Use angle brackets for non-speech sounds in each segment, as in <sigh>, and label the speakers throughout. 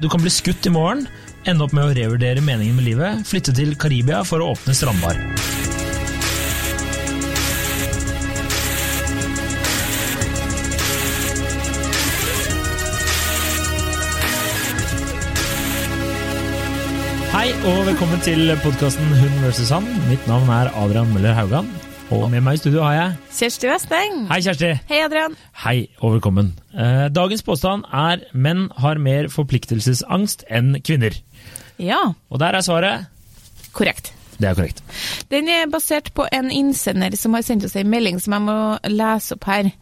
Speaker 1: du kan bli skutt i morgen, ende opp med å revurdere meningen med livet, flytte til Karibia for å åpne strandbar. Hei og velkommen til podkasten Hund vs. han. Mitt navn er Adrian Møller Haugan. Og med meg i studio har jeg
Speaker 2: Kjersti Westeng.
Speaker 1: Hei, Kjersti.
Speaker 2: Hei, Adrian.
Speaker 1: Hei og velkommen. Eh, Dagens påstand er menn har mer forpliktelsesangst enn kvinner.
Speaker 2: Ja,
Speaker 1: Og der er svaret
Speaker 2: korrekt.
Speaker 1: det er korrekt.
Speaker 2: Den er basert på en innsender som har sendt oss en melding som jeg må lese opp her.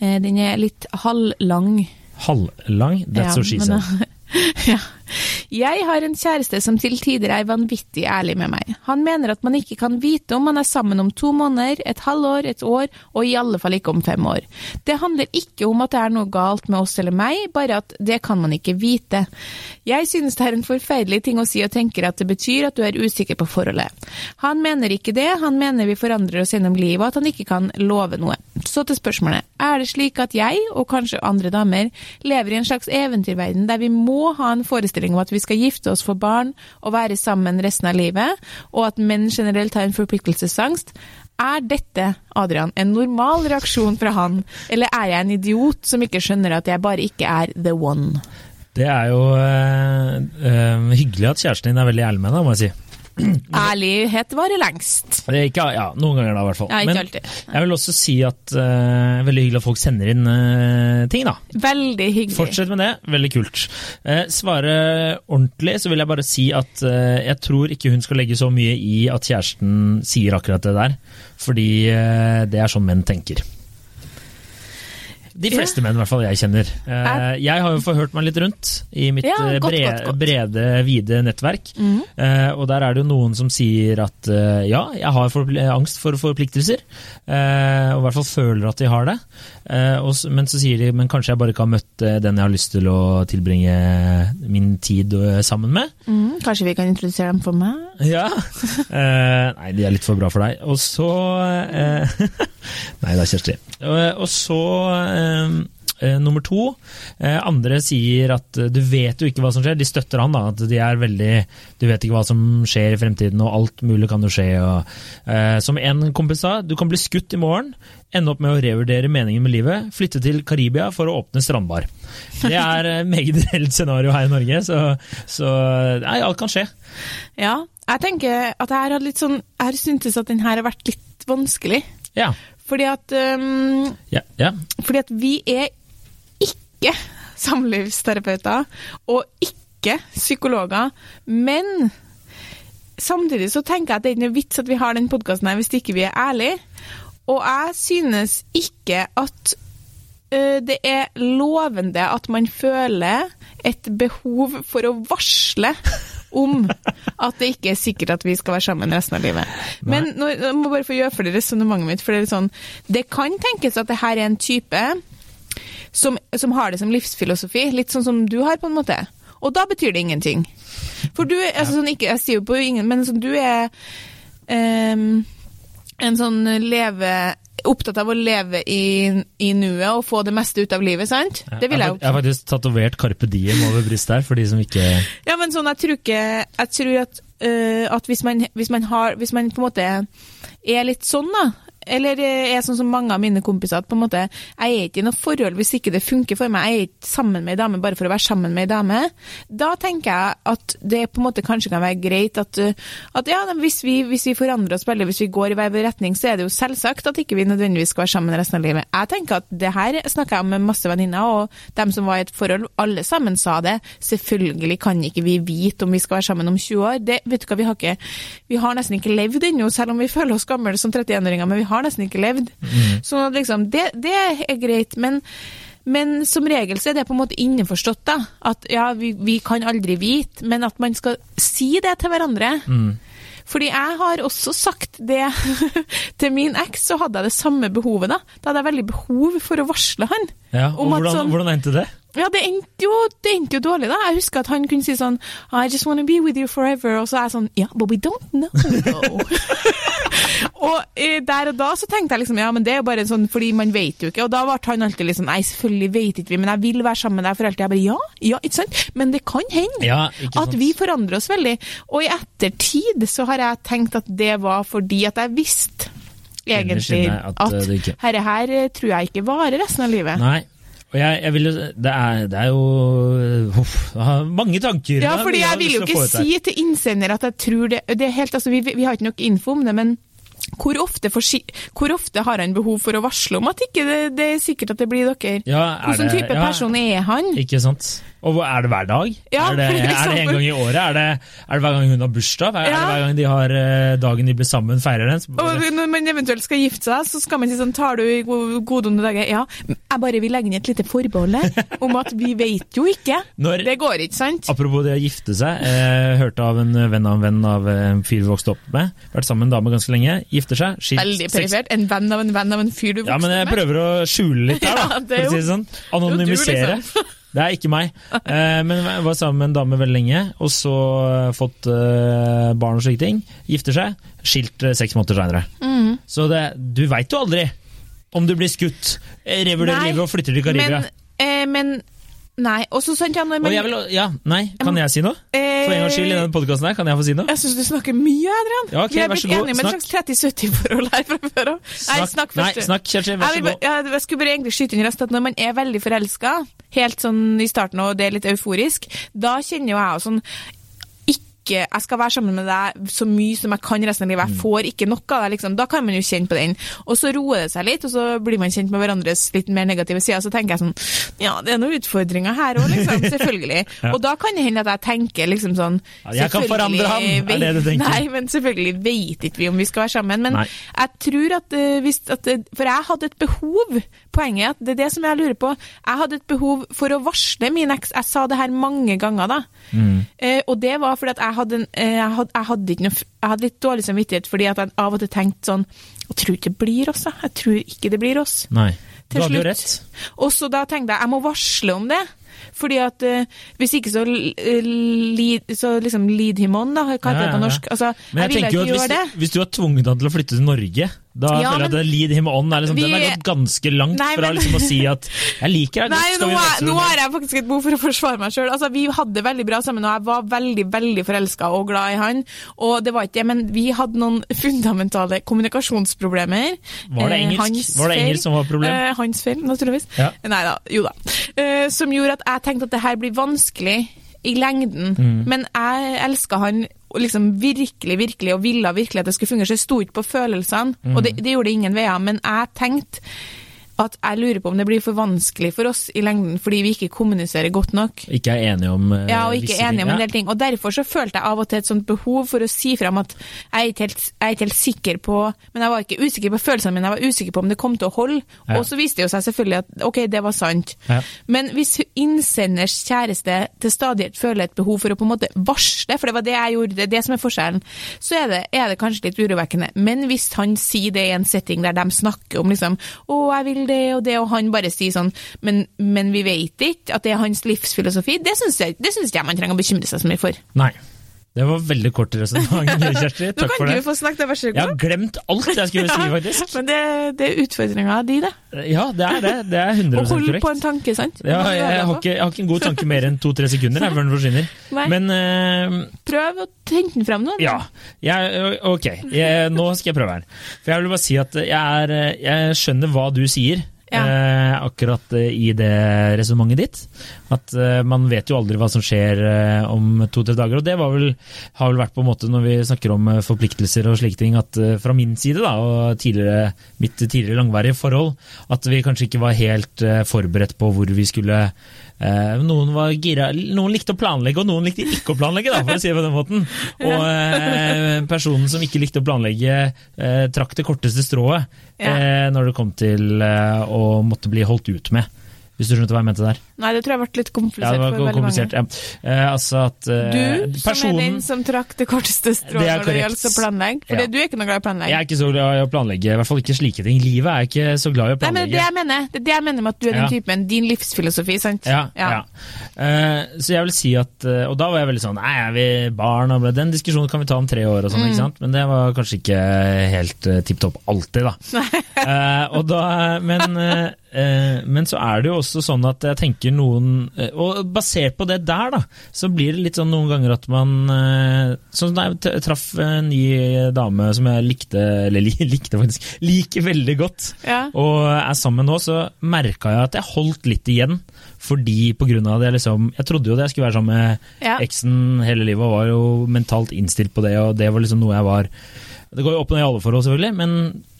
Speaker 2: Eh, Den er litt halvlang.
Speaker 1: Halvlang, that's
Speaker 2: Ja,
Speaker 1: what she said. <laughs>
Speaker 2: ja. Jeg har en kjæreste som til tider er vanvittig ærlig med meg. Han mener at man ikke kan vite om man er sammen om to måneder, et halvår, et år, og i alle fall ikke om fem år. Det handler ikke om at det er noe galt med oss eller meg, bare at det kan man ikke vite. Jeg synes det er en forferdelig ting å si og tenker at det betyr at du er usikker på forholdet. Han mener ikke det, han mener vi forandrer oss gjennom livet og at han ikke kan love noe. Så til spørsmålet. Er det slik at jeg, og kanskje andre damer, lever i en slags eventyrverden der vi må ha en forestilling om at vi skal gifte oss, få barn og være sammen resten av livet, og at menn generelt har en forpliktelsesangst? Er dette, Adrian, en normal reaksjon fra han, eller er jeg en idiot som ikke skjønner at jeg bare ikke er the one?
Speaker 1: Det er jo eh, hyggelig at kjæresten din er veldig ærlig med deg, må jeg si.
Speaker 2: Ærlighet varer lengst.
Speaker 1: Det er ikke, ja, Noen ganger, da, i hvert fall.
Speaker 2: Ja, ikke
Speaker 1: Men
Speaker 2: alltid.
Speaker 1: jeg vil også si at uh, veldig hyggelig at folk sender inn uh, ting, da.
Speaker 2: Veldig hyggelig.
Speaker 1: Fortsett med det, veldig kult. Uh, svare ordentlig, så vil jeg bare si at uh, jeg tror ikke hun skal legge så mye i at kjæresten sier akkurat det der, fordi det er sånn menn tenker. De fleste menn, i hvert fall jeg kjenner. Eh, jeg har jo forhørt meg litt rundt i mitt
Speaker 2: Ja,
Speaker 1: eh,
Speaker 2: godt,
Speaker 1: brede,
Speaker 2: godt, godt.
Speaker 1: brede, vide nettverk. Eh, og der er det jo noen som sier at ja, jeg har angst for forpliktelser. Og i hvert fall føler at de har det. Men så sier de men kanskje jeg bare ikke har møtt eh, den jeg har lyst til å tilbringe min tid eh, sammen med.
Speaker 2: Mm, kanskje vi kan introdusere dem for meg?
Speaker 1: Ja. Eh, nei, de er litt for bra for deg. Og så eh, <laughs> Nei da, Kjersti. Og, og så eh, eh, nummer to. Eh, andre sier at eh, du vet jo ikke hva som skjer. De støtter han, da. At de er veldig Du vet ikke hva som skjer i fremtiden, og alt mulig kan jo skje. Og, eh, som en kompis sa, du kan bli skutt i morgen. Ende opp med å revurdere meningen med livet. Flytte til Karibia for å åpne strandbar. Det er eh, meget reelt scenario her i Norge, så, så nei, alt kan skje.
Speaker 2: Ja. Jeg tenker at jeg har litt sånn Jeg har syntes at den her har vært litt vanskelig.
Speaker 1: Ja.
Speaker 2: Fordi at, um,
Speaker 1: ja, ja.
Speaker 2: fordi at vi er ikke samlivsterapeuter og ikke psykologer, men samtidig så tenker jeg at det er ikke noe vits at vi har den podkasten her hvis ikke vi er ærlige. Og jeg synes ikke at det er lovende at man føler et behov for å varsle om at det ikke er sikkert at vi skal være sammen resten av livet. Men nå, jeg må bare få gjøre for det resonnementet mitt, for det er litt sånn Det kan tenkes at det her er en type som, som har det som livsfilosofi, litt sånn som du har, på en måte. Og da betyr det ingenting. For du altså, sånn, ikke, Jeg sier jo på ingen, men sånn, du er um, en sånn leve Opptatt av å leve i, i nuet og få det meste ut av livet, sant? Det vil jeg, jo.
Speaker 1: jeg har faktisk tatovert Carpe Diem over brystet her, for de som ikke
Speaker 2: Ja, men sånn, jeg tror ikke Jeg tror at, uh, at hvis, man, hvis man har Hvis man på en måte er litt sånn, da eller er sånn som mange av mine kompiser, at på en måte, jeg er ikke i noe forhold hvis ikke det funker for meg, jeg er ikke sammen med ei dame bare for å være sammen med ei dame. Da tenker jeg at det på en måte kanskje kan være greit at, uh, at ja, hvis vi, hvis vi forandrer oss veldig, hvis vi går i hver vår retning, så er det jo selvsagt at ikke vi nødvendigvis skal være sammen resten av livet. Jeg tenker at det her snakker jeg om med masse venninner, og dem som var i et forhold, alle sammen sa det. Selvfølgelig kan ikke vi vite om vi skal være sammen om 20 år. Det, vet du hva, vi har, ikke, vi har nesten ikke levd ennå, selv om vi føler oss gamle som 31-åringer, men vi har nesten ikke levd. Sånn at liksom, det, det er greit, men men som regel så er det på en måte innforstått, da. At ja, vi, vi kan aldri vite, men at man skal si det til hverandre. Fordi jeg har også sagt det <laughs> til min eks, så hadde jeg det samme behovet da. Da hadde jeg veldig behov for å varsle han.
Speaker 1: Ja, og hvordan,
Speaker 2: sånn-
Speaker 1: hvordan endte det?
Speaker 2: Ja, det endte, jo, det endte jo dårlig, da. Jeg husker at han kunne si sånn I just wanna be with you forever. Og så er jeg sånn Ja, but we don't know, <laughs> og eh, der og da så tenkte jeg liksom ja, men det er jo bare sånn fordi man vet jo ikke. Og da ble han alltid liksom Nei, selvfølgelig vet ikke vi, men jeg vil være sammen med deg for alltid. Jeg bare ja, ja, ikke sant? Men det kan hende
Speaker 1: Ja,
Speaker 2: at vi forandrer oss veldig. Og i ettertid så har jeg tenkt at det var fordi at jeg visste egentlig
Speaker 1: at,
Speaker 2: at,
Speaker 1: eh,
Speaker 2: herre her tror jeg ikke varer resten av livet.
Speaker 1: Nei. Jeg, jeg vil det er, det er jo Uff, mange tanker.
Speaker 2: Ja, fordi jeg vil jo ikke si til innsender at jeg tror det, det helt, altså, vi, vi har ikke nok info om det, men hvor ofte, for, hvor ofte har han behov for å varsle om at ikke det, det er sikkert at det blir dere?
Speaker 1: Ja,
Speaker 2: Hvilken type
Speaker 1: ja,
Speaker 2: person er han?
Speaker 1: Ikke sant? Og er det hver dag?
Speaker 2: Ja,
Speaker 1: er, det, er det en gang i året? Er det, er det hver gang hun har bursdag? Er
Speaker 2: Ja.
Speaker 1: det hver gang de har eh, dagen de blir sammen, feirer den?
Speaker 2: Og når man eventuelt skal gifte seg, så skal man si sånn Tar du i gode onde dager? Ja. Jeg bare vil legge inn et lite forbehold her, om at vi vet jo ikke.
Speaker 1: Når-
Speaker 2: Det går ikke, sant?
Speaker 1: Apropos det å gifte seg. Eh, hørte av en venn av en venn av en fyr vi vokste opp med. Vært sammen med en dame ganske lenge. Gifter seg. skilt,
Speaker 2: Veldig perifert. En venn av en venn av en fyr du vokste med?
Speaker 1: Ja, men jeg prøver å skjule litt her, da. <laughs>
Speaker 2: Ja, det er
Speaker 1: for å si
Speaker 2: jo-
Speaker 1: det sånn.
Speaker 2: det er jo
Speaker 1: Anonymisere.
Speaker 2: liksom.
Speaker 1: Det er ikke meg. Eh, men jeg var sammen med en dame veldig lenge, og så eh, fått eh, barn og slike ting. Gifter seg. Skilt seks måneder seinere.
Speaker 2: Mm.
Speaker 1: Så det, du veit jo aldri om du blir skutt, revurderer livet og flytter til Karibia.
Speaker 2: Men, eh, men Nei. Og så sant, ja, når man
Speaker 1: jeg vil, ja, nei, kan jeg si noe?
Speaker 2: eh,
Speaker 1: For en gangs skyld i denne podkasten her, kan jeg få si noe?
Speaker 2: Jeg syns du snakker mye, Adrian.
Speaker 1: Ja, okay,
Speaker 2: Vi er blitt enige med et slags 30-70-forhold her fra før av. Nei, snakk først. Nei,
Speaker 1: snakk, Kjersti, vær
Speaker 2: Jeg,
Speaker 1: så god.
Speaker 2: Jeg, jeg skulle bare egentlig skyte inn raskt at når man er veldig forelska, helt sånn i starten og det er litt euforisk, da kjenner jo jeg sånn ikke Jeg skal være sammen med deg så mye som jeg kan resten av livet.
Speaker 1: Mm.
Speaker 2: Jeg får ikke nok av deg, liksom. Da kan man jo kjenne på den. Og så roer det seg litt, og så blir man kjent med hverandres litt mer negative sider. Så tenker jeg sånn Ja, det er noen utfordringer her òg, liksom. <laughs> Selvfølgelig. <laughs>
Speaker 1: Ja.
Speaker 2: Og da kan det hende at jeg tenker liksom sånn
Speaker 1: jeg kan forandre ham, er det du tenker?
Speaker 2: Nei, men selvfølgelig vet ikke vi om vi skal være sammen. Men
Speaker 1: Nei.
Speaker 2: jeg tror at, eh, hvis, at eh, For jeg hadde et behov. Poenget er at det er det som jeg lurer på. Jeg hadde et behov for å varsle min eks. Jeg sa det her mange ganger, da.
Speaker 1: Mm.
Speaker 2: Eh, og det var fordi at jeg hadde, en, eh, jeg hadde, jeg hadde noe Jeg hadde litt dårlig samvittighet fordi at jeg av og til tenkte sånn Jeg tror ikke det blir oss, jeg. Jeg tror ikke det blir oss.
Speaker 1: Nei. Du hadde jo rett.
Speaker 2: Og så da tenkte jeg jeg må varsle om det. Fordi at uh, hvis ikke så, uh, lead, så liksom lead him on, da. Hva heter det på norsk? Altså,
Speaker 1: Men jeg,
Speaker 2: jeg,
Speaker 1: tenker jo
Speaker 2: vil
Speaker 1: at
Speaker 2: ikke gjøre
Speaker 1: hvis,
Speaker 2: det.
Speaker 1: hvis du har tvunget han til å flytte til Norge, da
Speaker 2: Ja,
Speaker 1: føler jeg
Speaker 2: men-
Speaker 1: at lead him on er liksom,
Speaker 2: Vi-
Speaker 1: den er gått ganske langt
Speaker 2: Nei,
Speaker 1: fra
Speaker 2: men-
Speaker 1: liksom å si at 'jeg liker deg <laughs>
Speaker 2: Nei, nå, er, nå har jeg faktisk et behov for å forsvare meg sjøl. Altså, vi hadde veldig bra sammen, og jeg var veldig veldig forelska og glad i han. Og det var ikke det, men vi hadde noen <laughs> fundamentale kommunikasjonsproblemer.
Speaker 1: Var det
Speaker 2: Eh,
Speaker 1: engelsk?
Speaker 2: hans
Speaker 1: Var det engelsk som var problem?
Speaker 2: Eh, hans feil, naturligvis.
Speaker 1: Ja.
Speaker 2: Nei da, jo da. Eh, som gjorde at jeg tenkte at det her blir vanskelig i lengden.
Speaker 1: Mm.
Speaker 2: Men jeg elska han liksom virkelig, virkelig, og ville virkelig at det skulle fungere. Så jeg sto ikke på følelsene,
Speaker 1: Mm.
Speaker 2: og det, det gjorde ingen veier. Men jeg tenkte at jeg lurer på om det blir for vanskelig for oss i lengden fordi vi ikke kommuniserer godt nok.
Speaker 1: Ikke er enige om uh,
Speaker 2: Ja, og ikke
Speaker 1: er
Speaker 2: enige om en del ting. Og derfor så følte jeg av og til et sånt behov for å si fram at jeg er ikke helt, jeg er ikke helt sikker på Men jeg var ikke usikker på følelsene mine, jeg var usikker på om det kom til å holde.
Speaker 1: Ja.
Speaker 2: Og så viste det jo seg selvfølgelig at ok, det var sant.
Speaker 1: Ja.
Speaker 2: Men hvis innsenders kjæreste til stadighet føler et behov for å på en måte varsle, for det var det jeg gjorde, det er det som er forskjellen, så er det, er det kanskje litt urovekkende. Men hvis han sier det i en setting der de snakker om liksom å, jeg vil det og det, og han bare sier sånn men, men vi vet ikke at det er hans livsfilosofi, det syns jeg, det synes jeg man trenger å bekymre seg så mye for.
Speaker 1: Nei. Det var veldig kort resonnement, <laughs> Kjersti. Takk for det.
Speaker 2: Nå kan du få snakke, vær så
Speaker 1: Jeg har glemt alt jeg skulle si, <laughs> faktisk.
Speaker 2: Men det, det er utfordringa di, det.
Speaker 1: Ja, det er det. Det er
Speaker 2: Å
Speaker 1: 100%
Speaker 2: holde på en tanke, sant?
Speaker 1: Ja, jeg, jeg, har ikke, jeg har ikke en god tanke mer enn to-tre sekunder jeg, før den forsvinner. <laughs> Men uh,
Speaker 2: Prøv å hente den frem nå.
Speaker 1: Ja. Ok, nå skal jeg prøve her. For jeg vil bare si at jeg, er, jeg skjønner hva du sier.
Speaker 2: Ja.
Speaker 1: Eh, akkurat eh, i det resonnementet ditt. At eh, man vet jo aldri hva som skjer eh, om to-tre dager. Og det vel, har vel vært på en måte når vi snakker om eh, forpliktelser og slike ting, at eh, fra min side da, og tidligere, mitt tidligere langvarige forhold, at vi kanskje ikke var helt forberedt på hvor vi skulle eh, noen var gira, noen likte å planlegge, og noen likte ikke å planlegge, da, for å si det på den måten. <laughs> Og eh, personen som ikke likte å planlegge, eh, trakk det korteste strået
Speaker 2: Ja.
Speaker 1: når det kom til å måtte bli holdt ut med. Hvis du skjønte hva jeg mente der?
Speaker 2: Nei, det tror jeg ble litt
Speaker 1: Ja,
Speaker 2: komplisert
Speaker 1: det var komplisert. Ja. Eh, altså at eh,
Speaker 2: Du, som er den som trakk det korteste strået når det gjelder å planlegge. For
Speaker 1: Ja.
Speaker 2: du er ikke noe glad i å planlegge.
Speaker 1: Jeg er ikke så glad i å planlegge, i hvert fall ikke slike ting. Livet er ikke så glad i å planlegge.
Speaker 2: Nei, men det jeg mener. Det er det jeg mener med at du er den
Speaker 1: Ja.
Speaker 2: typen. Din livsfilosofi, sant?
Speaker 1: Ja, ja. Eh, så jeg vil si at eh, Og da var jeg veldig sånn Nei, er vi barn? Og den diskusjonen kan vi ta om tre år, og sånn,
Speaker 2: Mm.
Speaker 1: ikke sant? Men det var kanskje ikke helt uh, tipp topp alltid, da. Eh, og da men, men så er det jo også sånn at jeg tenker noen eh, Og basert på det der, da, så blir det litt sånn noen ganger at man eh, Sånn da jeg traff en ny dame som jeg likte, eller <laughs> likte faktisk, liker veldig godt
Speaker 2: Ja.
Speaker 1: og er sammen nå, så merka jeg at jeg holdt litt igjen. Fordi på grunn av det, liksom Jeg trodde jo det jeg skulle være sammen med
Speaker 2: Ja.
Speaker 1: eksen hele livet, og var jo mentalt innstilt på det, og det var liksom noe jeg var Det går jo opp ned i alle forhold, selvfølgelig, men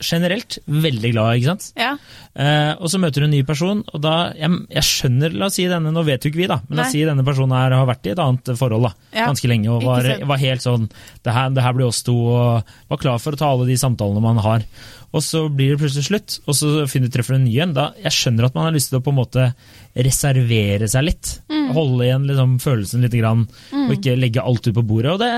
Speaker 1: generelt veldig glad, ikke sant.
Speaker 2: Ja.
Speaker 1: Eh, og så møter du en ny person, og da Jeg, jeg skjønner, la oss si denne, nå vet jo ikke vi, da, men la oss si denne personen her har vært i et annet forhold da,
Speaker 2: Ja.
Speaker 1: ganske lenge, og var, var helt sånn det her, det her blir oss to, og var klar for å ta alle de samtalene man har. Og så blir det plutselig slutt, og så finner du treffer en ny en. Da, jeg skjønner at man har lyst til å på en måte reservere seg litt.
Speaker 2: Mm.
Speaker 1: Holde igjen liksom, følelsen litt, grann, og ikke legge alt ut på bordet. Og det,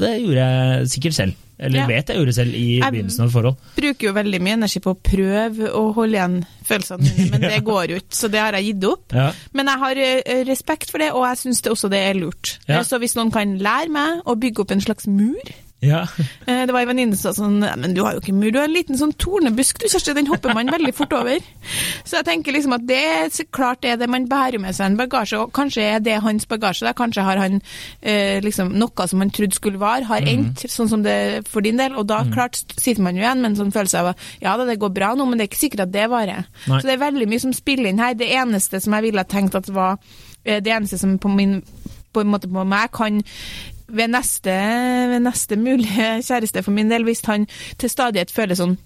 Speaker 1: det gjorde jeg sikkert selv. Eller
Speaker 2: Ja.
Speaker 1: vet jeg gjorde selv i
Speaker 2: Jeg-
Speaker 1: begynnelsen av et forhold.
Speaker 2: Bruker jo veldig mye energi på å prøve å holde igjen følelsene mine, men det <laughs> går jo ikke, så det har jeg gitt opp.
Speaker 1: Ja.
Speaker 2: Men jeg har eh, respekt for det, og jeg syns også det er lurt.
Speaker 1: Ja.
Speaker 2: Eh, Så hvis noen kan lære meg å bygge opp en slags mur
Speaker 1: Ja.
Speaker 2: eh, Det var ei venninne som sa sånn Men du har jo ikke mur, du har en liten sånn tornebusk, du Kjersti, den hopper man veldig fort over. Så jeg tenker liksom at det er klart det er det man bærer med seg en bagasje, og kanskje er det hans bagasje. Da. Kanskje har han eh, liksom noe som han trodde skulle vare, har endt sånn som det for din del, og da klart sitter man jo igjen med en sånn følelse av at ja da, det går bra nå, men det er ikke sikkert at det varer. Så det er veldig mye som spiller inn her. Det eneste som jeg ville tenkt at var eh, det eneste som på min på en måte på meg kan ved neste, ved neste mulige kjæreste for min del, hvis han til stadighet føler sånn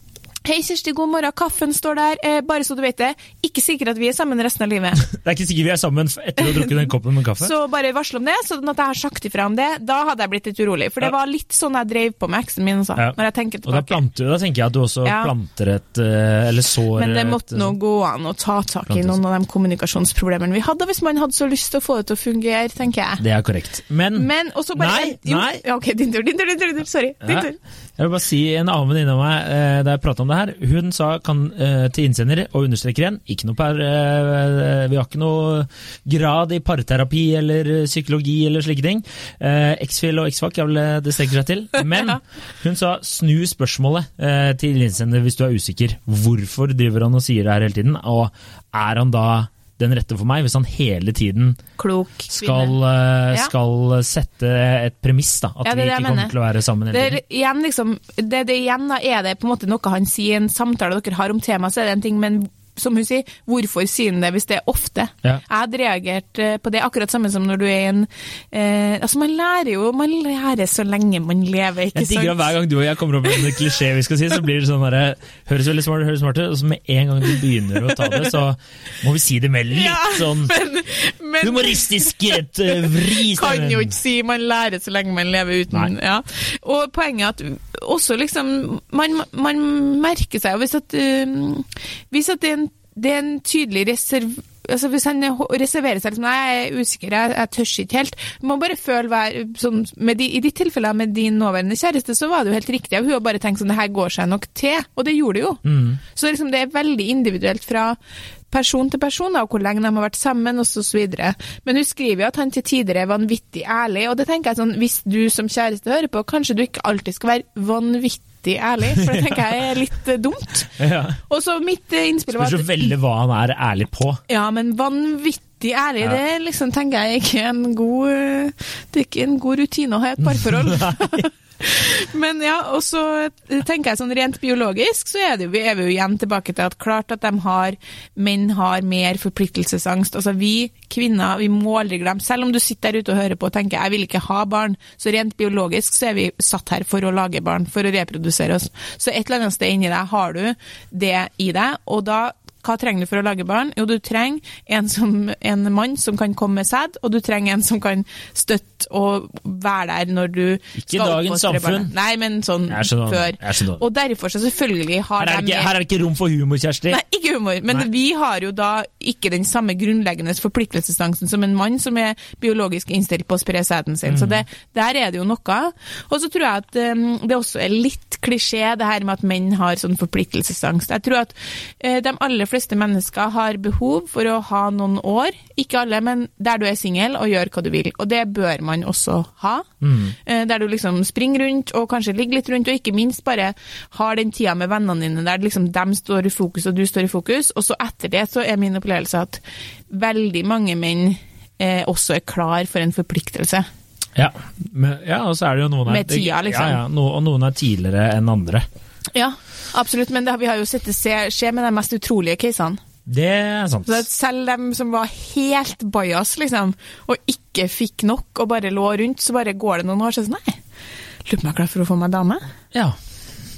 Speaker 2: Hei, Kjersti, god morgen, kaffen står der. Eh, bare så du vet det, ikke sikkert at vi er sammen resten av livet. <laughs>
Speaker 1: Det er ikke sikkert vi er sammen etter å ha drukket den koppen med kaffe.
Speaker 2: Så bare varsle om det, sånn at jeg har sagt ifra om det. Da hadde jeg blitt litt urolig. For det var litt sånn jeg drev på med eksen min også,
Speaker 1: Ja.
Speaker 2: når jeg tenker
Speaker 1: Og da,
Speaker 2: tilbake.
Speaker 1: planter, da tenker jeg at du også
Speaker 2: Ja.
Speaker 1: planter et eh, Eller sår
Speaker 2: Men det måtte nå gå an å ta tak i noen av de kommunikasjonsproblemene vi hadde, hvis man hadde så lyst til å få det til å fungere, tenker jeg.
Speaker 1: Det er korrekt. Men,
Speaker 2: Men bare
Speaker 1: Nei,
Speaker 2: jo,
Speaker 1: nei.
Speaker 2: Ja, ok, din tur, din tur, din tur. Sorry. Din
Speaker 1: Ja.
Speaker 2: tur.
Speaker 1: Jeg vil bare si En annen venninne av meg eh, da jeg prata om det her, hun sa kan, eh, til innsender, og understreker igjen, ikke noe per, eh, vi har ikke noe grad i parterapi eller psykologi eller slike ting. Eh, X-Fil og X-Fac er vel det strekker seg til. <laughs> Men hun sa snu spørsmålet til innsender hvis du er usikker. Hvorfor driver han og sier det her hele tiden? Og er han da den rette for meg, hvis han hele tiden
Speaker 2: Klok
Speaker 1: skal, eh,
Speaker 2: Ja.
Speaker 1: skal sette et premiss, da. At
Speaker 2: Ja,
Speaker 1: vi ikke kommer
Speaker 2: mener.
Speaker 1: til å være sammen hele
Speaker 2: Det
Speaker 1: tiden.
Speaker 2: er igjen liksom, det, det igjen da, er det på en måte noe han sier i en samtale dere har om temaet, så er det en ting, men som hun sier, hvorfor sier han det hvis det er ofte?
Speaker 1: Ja.
Speaker 2: Jeg hadde reagert eh, på det akkurat samme som når du er i en eh, Altså, man lærer jo Man lærer så lenge man lever, ikke
Speaker 1: Jeg digger
Speaker 2: sant?
Speaker 1: hver gang du og jeg kommer opp med en klisjé vi skal si, så blir det sånn herre Høres veldig smart ut, høres smart ut, og så med en gang du begynner å ta det, så må vi si det med litt
Speaker 2: Ja,
Speaker 1: sånn <laughs>
Speaker 2: men, men
Speaker 1: humoristisk et eh, vri. <laughs>
Speaker 2: kan jo ikke si man lærer så lenge man lever uten. Ja. Og poenget er at også liksom Man, man merker seg jo hvis at uh, Hvis at det er en, det er en tydelig reserv... Altså Hvis han reserverer seg liksom, Nei, jeg er usikker, jeg, jeg tør ikke helt. Du må bare føle hver, sånn, med de, I ditt tilfelle med din nåværende kjæreste, så var det jo helt riktig. Hun har bare tenkt sånn Det her går seg nok til. Og det gjorde det jo.
Speaker 1: Mm.
Speaker 2: Så liksom, det er veldig individuelt fra person til person, og hvor lenge de har vært sammen, videre. Men hun skriver jo at han til tider er vanvittig ærlig, og det tenker jeg sånn, hvis du som kjæreste hører på, kanskje du ikke alltid skal være vanvittig ærlig, for det tenker jeg er litt eh, dumt. <laughs>
Speaker 1: Ja.
Speaker 2: Og så mitt eh, innspill var
Speaker 1: Spørs jo veldig hva han er ærlig på.
Speaker 2: ja, men vanvittig ærlig,
Speaker 1: Ja.
Speaker 2: det liksom, tenker jeg ikke er en god eh, Det er ikke en god rutine å ha i et parforhold. <laughs> <laughs> Men ja, og så tenker jeg sånn rent biologisk, så er, det, er vi jo igjen tilbake til at klart at de har, menn har mer forpliktelsesangst. Altså vi kvinner, vi må aldri glemme, selv om du sitter der ute og hører på og tenker jeg vil ikke ha barn, så rent biologisk så er vi satt her for å lage barn, for å reprodusere oss. Så et eller annet sted inni deg har du det i deg, og da hva trenger du for å lage barn? Jo, du trenger en, som, en mann som kan komme med sæd, og du trenger en som kan støtte og være der når du
Speaker 1: Ikke dagens samfunn.
Speaker 2: Nei, men sånn før. Og derfor så selvfølgelig har
Speaker 1: Her er, ikke, her er det ikke rom for humor, Kjersti.
Speaker 2: Nei, ikke humor, men
Speaker 1: Nei.
Speaker 2: vi har jo da ikke den samme grunnleggende forpliktelsesdansen som en mann som er biologisk innstilt på å spre sæden sin. Så
Speaker 1: Mm.
Speaker 2: det, der er det jo noe. Og så tror jeg at um, det også er litt klisjé det her med at menn har sånn forpliktelsesangst. Jeg tror at uh, de aller fleste mennesker har behov for å ha noen år, ikke alle, men der du er singel og gjør hva du vil. Og det bør man også ha.
Speaker 1: Mm.
Speaker 2: Eh, Der du liksom springer rundt og kanskje ligger litt rundt, og ikke minst bare har den tida med vennene dine der liksom dem står i fokus og du står i fokus. Og så etter det så er min opplevelse at veldig mange menn eh, også er klar for en forpliktelse.
Speaker 1: Ja, men, ja, og så er det jo noen her
Speaker 2: Med tida, liksom.
Speaker 1: Ja, ja, no, og noen er tidligere enn andre.
Speaker 2: Ja, absolutt, men det, vi har jo sett det skje, med de mest utrolige casene.
Speaker 1: Det er sant.
Speaker 2: Så selv dem som var helt bajas, liksom, og ikke fikk nok og bare lå rundt, så bare går det noen år, så sånn Nei, lurer på om jeg er klar for å få meg dame.
Speaker 1: Ja.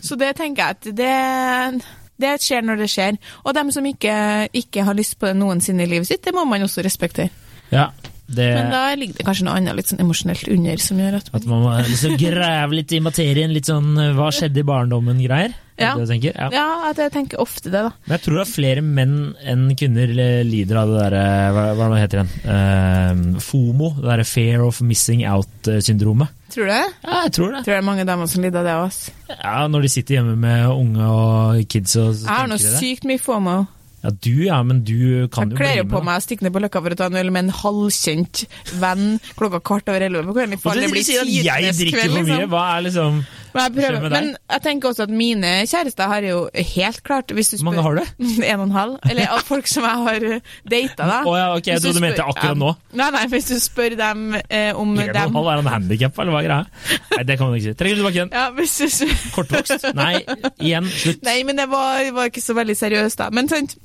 Speaker 2: Så det tenker jeg at det, det skjer når det skjer. Og dem som ikke, ikke har lyst på det noensinne i livet sitt, det må man også respektere.
Speaker 1: ja det,
Speaker 2: Men da ligger det kanskje noe annet litt sånn emosjonelt under som gjør at
Speaker 1: At man må liksom grave litt i materien, litt sånn hva skjedde i barndommen-greier.
Speaker 2: Ja.
Speaker 1: Det du? Ja.
Speaker 2: Ja, at jeg tenker ofte det, da.
Speaker 1: Men jeg tror at flere menn enn kvinner lider av det derre Hva, hva det heter det igjen? Eh, FOMO. Det derre fear of missing out-syndromet.
Speaker 2: Tror du det?
Speaker 1: Ja, jeg tror det.
Speaker 2: Jeg tror det er mange damer som lider av det også.
Speaker 1: Ja, Når de sitter hjemme med unge og kids og
Speaker 2: Jeg har
Speaker 1: nå
Speaker 2: sykt mye FOMO.
Speaker 1: Ja, du ja, men du kan
Speaker 2: Jeg
Speaker 1: jo
Speaker 2: kler
Speaker 1: bli
Speaker 2: jo på
Speaker 1: med. da.
Speaker 2: meg og stikker ned på Løkka for å ta en øl med en halvkjent venn klokka kvart over elleve på kvelden. i det blir
Speaker 1: sier at jeg drikker for mye?
Speaker 2: liksom.
Speaker 1: Hva er liksom
Speaker 2: Men jeg, men jeg tenker også at mine kjærester har jo helt klart du
Speaker 1: Hvor mange har du? <laughs>
Speaker 2: En og en halv. Eller av folk som jeg har data, da.
Speaker 1: Oh, ja, ok, jeg trodde du mente akkurat nå.
Speaker 2: Nei, nei, hvis du spør dem eh, om
Speaker 1: En og en halv, er han handikappa, eller hva er greia? Nei, det kan man ikke si. Trekker du tilbake igjen?
Speaker 2: ja, hvis du,
Speaker 1: Kortvokst? Nei, igjen, slutt.
Speaker 2: Nei, men det var, var ikke så veldig seriøst, da. Men sant,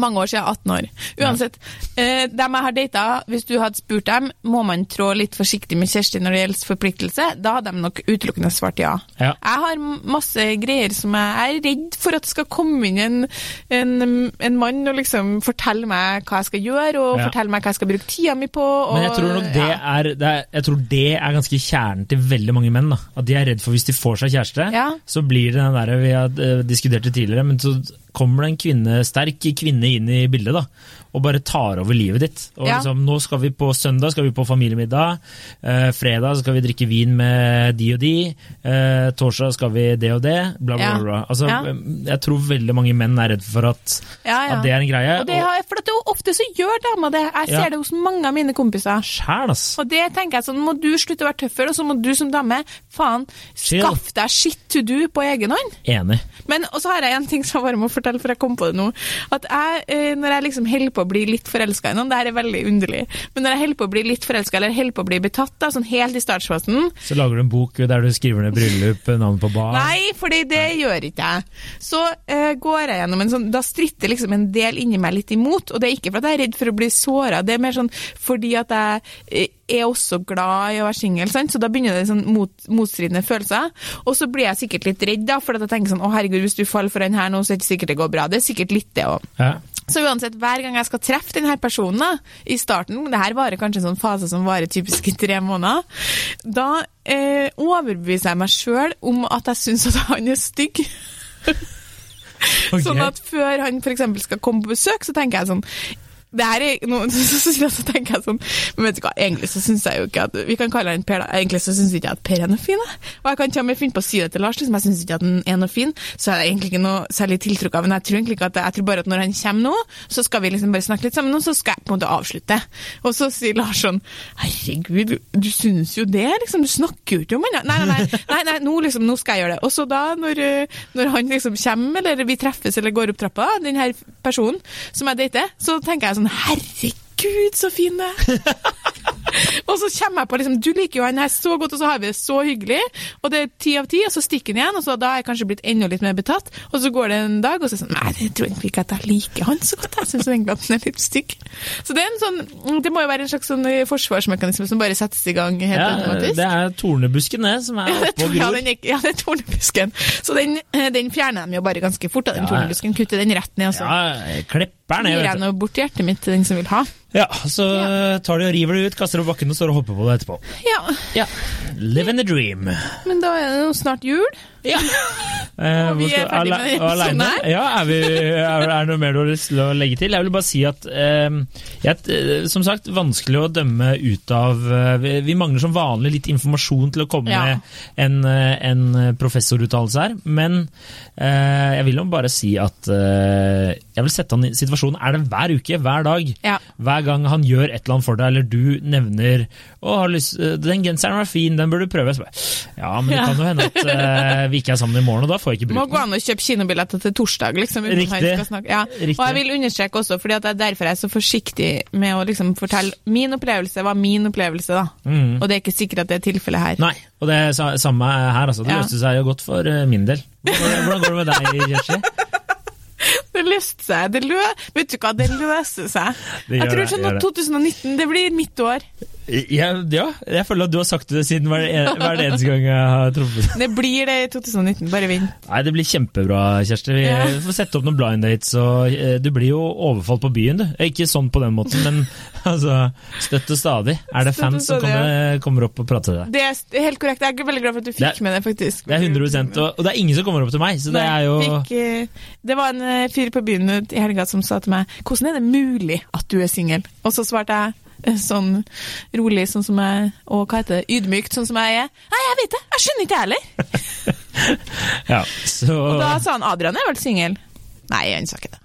Speaker 2: mange år siden, 18 år. Uansett, ja. dem jeg har data, hvis du hadde spurt dem, må man trå litt forsiktig med Kjersti når det gjelder forpliktelse, da hadde de nok utelukkende svart ja.
Speaker 1: Ja.
Speaker 2: Jeg har masse greier som jeg er redd for at det skal komme inn en, en, en mann og liksom fortelle meg hva jeg skal gjøre, og
Speaker 1: Ja.
Speaker 2: fortelle meg hva jeg skal bruke tida mi på. Og,
Speaker 1: Men jeg tror nok det er, det er, jeg tror det er ganske kjernen til veldig mange menn. Da. At de er redd for hvis de får seg kjæreste, så blir det den der vi har eh, diskutert det tidligere, men så kommer det en kvinne, sterk kvinne inn i bildet da, og bare tar over livet ditt. Og
Speaker 2: Ja.
Speaker 1: liksom, nå skal vi på søndag skal vi på familiemiddag, eh, fredag skal vi drikke vin med de og de, eh, torsdag skal vi det og det, bla bla
Speaker 2: Ja.
Speaker 1: bla. Altså,
Speaker 2: Ja.
Speaker 1: Jeg tror veldig mange menn er redd for at, at det er en greie.
Speaker 2: Og det har, det, ofte så gjør damer det. Jeg ser
Speaker 1: Ja.
Speaker 2: det hos mange av mine kompiser.
Speaker 1: Sjæl, ass.
Speaker 2: Og det tenker jeg sånn, må du slutte å være tøffere, og så må du som dame, faen, skaff deg shit to do på egen hånd.
Speaker 1: Enig.
Speaker 2: Men, og så har jeg en ting som jeg bare må fortelle, for jeg kom på det nå, at jeg, eh, når jeg liksom holder på å bli litt forelska i noen, det her er veldig underlig, men når jeg holder på å bli litt forelska, eller holder på å bli betatt, da, sånn helt i startfasen,
Speaker 1: Så lager du en bok der du skriver ned bryllup, navn på barn.
Speaker 2: Nei, fordi det gjør ikke jeg. Så uh, går jeg gjennom en sånn Da stritter liksom en del inni meg litt imot, og det ikke for at jeg er redd for å bli såra, det er mer sånn fordi at jeg eh, er også glad i å være singel, så da begynner det sånn mot, motstridende følelser. Og så blir jeg sikkert litt redd, da, for at jeg tenker sånn å herregud, hvis du faller for den her nå, så er det ikke sikkert det går bra. Det er sikkert litt det òg.
Speaker 1: Ja.
Speaker 2: Så uansett, hver gang jeg skal treffe denne personen da, i starten, det her varer kanskje en sånn fase som varer typisk i tre måneder, da eh, overbeviser jeg meg sjøl om at jeg syns at han er stygg. <laughs>
Speaker 1: Ok.
Speaker 2: Sånn at før han f.eks. skal komme på besøk, så tenker jeg sånn det her er no, <laughs> så, så, så tenker jeg sånn Men vet du hva, egentlig så syns jeg jo ikke at Vi kan kalle han Per, da. Egentlig så syns ikke jeg at Per er noe fin. Da. Og jeg kan til og med finne på å si det til Lars, liksom. Jeg syns ikke at han er noe fin. Så er det egentlig ikke noe særlig tiltrukket av ham. Jeg tror egentlig ikke at jeg tror bare at når han kommer nå, så skal vi liksom bare snakke litt sammen, og så skal jeg på en måte avslutte. Og så sier Lars sånn Herregud, du syns jo det, liksom. Du snakker jo ikke om han. Nei, nei, nei, nei, nei nå, liksom, nå skal jeg gjøre det. Og så da, når, eh, når han liksom kommer, eller vi treffes eller går opp trappa, den her personen som jeg dater, så tenker jeg sånn Herregud, så fin det er! <laughs> Og så kommer jeg på liksom, du liker jo han her så godt, og så har vi det så hyggelig. Og det er ti av ti, og så stikker han igjen, og så da er jeg kanskje blitt enda litt mer betatt. Og så går det en dag, og så er det sånn Nei, jeg tror egentlig ikke at jeg liker han så godt. Jeg syns egentlig at han er litt stygg. Så det er en sånn Det må jo være en slags sånn forsvarsmekanisme som bare settes i gang helt
Speaker 1: Ja,
Speaker 2: automatisk.
Speaker 1: det er tornebusken, det, som er oppe <laughs> og
Speaker 2: Ja, den ja, det er tornebusken. Så den, eh, den fjerner de jo bare ganske fort, da, den
Speaker 1: Ja.
Speaker 2: tornebusken. Kutter den rett ned, og så
Speaker 1: Ja, klipper ned,
Speaker 2: gir jeg nå bort hjertet mitt til den som vil ha.
Speaker 1: Ja, så tar de og river det ut, kaster det på bakken og står og hopper på det etterpå.
Speaker 2: Ja,
Speaker 1: Ja. Live in the dream.
Speaker 2: men da er det jo snart jul.
Speaker 1: Ja. <laughs> Eh,
Speaker 2: Og vi er ferdig med episoden her.
Speaker 1: Ja, er, vi, er, det noe mer du har lyst til å legge til? Jeg vil bare si at eh, jeg, eh, Som sagt, vanskelig å dømme ut av eh, Vi, vi mangler som vanlig litt informasjon til å komme
Speaker 2: Ja.
Speaker 1: med en, eh, en professoruttalelse her. Men eh, jeg vil jo bare si at Jeg vil sette han i situasjonen. Er det hver uke, hver dag?
Speaker 2: Ja.
Speaker 1: Hver gang han gjør et eller annet for deg, eller du nevner å, har lyst, eh, 'Den genseren var fin, den bør du prøve'. Bare, ja, men det
Speaker 2: Ja.
Speaker 1: kan jo hende at uh, vi ikke er sammen i morgen, og da får jeg ikke
Speaker 2: Må gå an å kjøpe kinobilletter til torsdag, liksom.
Speaker 1: Riktig.
Speaker 2: Ja.
Speaker 1: Riktig.
Speaker 2: Og jeg vil understreke også, fordi at er derfor jeg er så forsiktig med å liksom fortelle Min opplevelse var min opplevelse, da.
Speaker 1: Mm.
Speaker 2: Og det er ikke sikkert at det er tilfellet her.
Speaker 1: Nei, og det er samme her, altså. Det løste seg jo godt for eh, min del. Hvordan går det med deg, Kjersti?
Speaker 2: Det løste seg. Det lø Vet du hva, det løser seg.
Speaker 1: Det
Speaker 2: jeg tror sånn at 2019, det blir mitt år.
Speaker 1: Jeg, ja, jeg føler at du har sagt det siden hver, en- hver eneste gang jeg har truffet
Speaker 2: Det blir det i 2019, bare vinn.
Speaker 1: Nei, det blir kjempebra, Kjersti. Vi
Speaker 2: Ja.
Speaker 1: får sette opp noen blind dates, og eh, du blir jo overfalt på byen, du. Eh, Ikke sånn på den måten, men <laughs> altså, støtt og stadig er det fans som kommer, kommer opp og prater til deg.
Speaker 2: Det er helt korrekt. Jeg er veldig glad for at du fikk
Speaker 1: Det-
Speaker 2: med det, faktisk.
Speaker 1: Det er 100 og, og det er ingen som kommer opp til meg, så det er jo
Speaker 2: fikk, eh, det var en eh, fyr på byen i helga som sa til meg 'Hvordan er det mulig at du er singel?' Og så svarte jeg eh, <laughs> sånn rolig sånn som jeg Og hva heter det? Ydmykt sånn som jeg er. 'Nei, jeg vet det. Jeg skjønner ikke, jeg heller'. <laughs>
Speaker 1: Ja, så
Speaker 2: Og da sa han 'Adrian er vel singel'? Nei, han sa ikke det.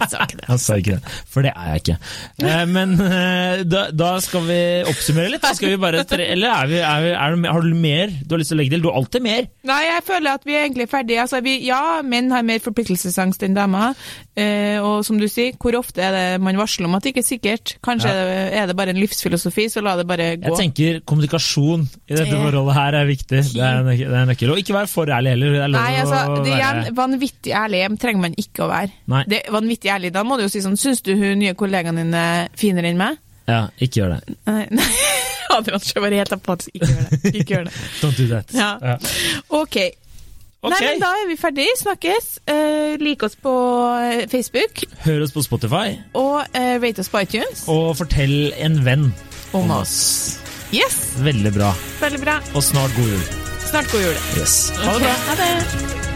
Speaker 2: Han sa ikke det. <laughs>
Speaker 1: Han sa ikke det, for det er jeg ikke. Eh, men eh, da, da skal vi oppsummere litt. Skal vi bare tre, eller er vi, er vi, er det, har du mer du har lyst til å legge til? Du har alltid mer.
Speaker 2: Nei, jeg føler at vi er egentlig ferdige. Altså, vi, ja, menn har mer forpliktelsesangst enn damer. Eh, og som du sier, hvor ofte er det man varsler om at det ikke er sikkert? Kanskje
Speaker 1: Ja.
Speaker 2: er det- bare en livsfilosofi, så la det bare gå.
Speaker 1: Jeg tenker kommunikasjon i dette forholdet her er viktig. Det er, er nøkkel. Og ikke være for ærlig heller. Det er lov
Speaker 2: Nei, altså, det er en vanvittig ærlig trenger man ikke å være.
Speaker 1: Nei.
Speaker 2: Det er vanvittig ærlig, Da må du jo si sånn Syns du hun nye kollegaen din er finere enn meg?
Speaker 1: Ja, ikke gjør det.
Speaker 2: Nei, <laughs> nei. Adrian skal helt apatisk. Ikke gjør det. Ikke gjør det. <laughs>
Speaker 1: Don't do that.
Speaker 2: Ja. Ok.
Speaker 1: Ok,
Speaker 2: Nei, men Da er vi ferdig. Snakkes. Uh, lik oss på eh, Facebook,
Speaker 1: Hør oss på Spotify,
Speaker 2: og uh, rate oss på iTunes.
Speaker 1: og fortell en venn
Speaker 2: Om oss. Yes,
Speaker 1: Veldig bra.
Speaker 2: veldig bra.
Speaker 1: Og snart god jul.
Speaker 2: Snart god jul.
Speaker 1: Yes. Ha det bra.
Speaker 2: Ha det.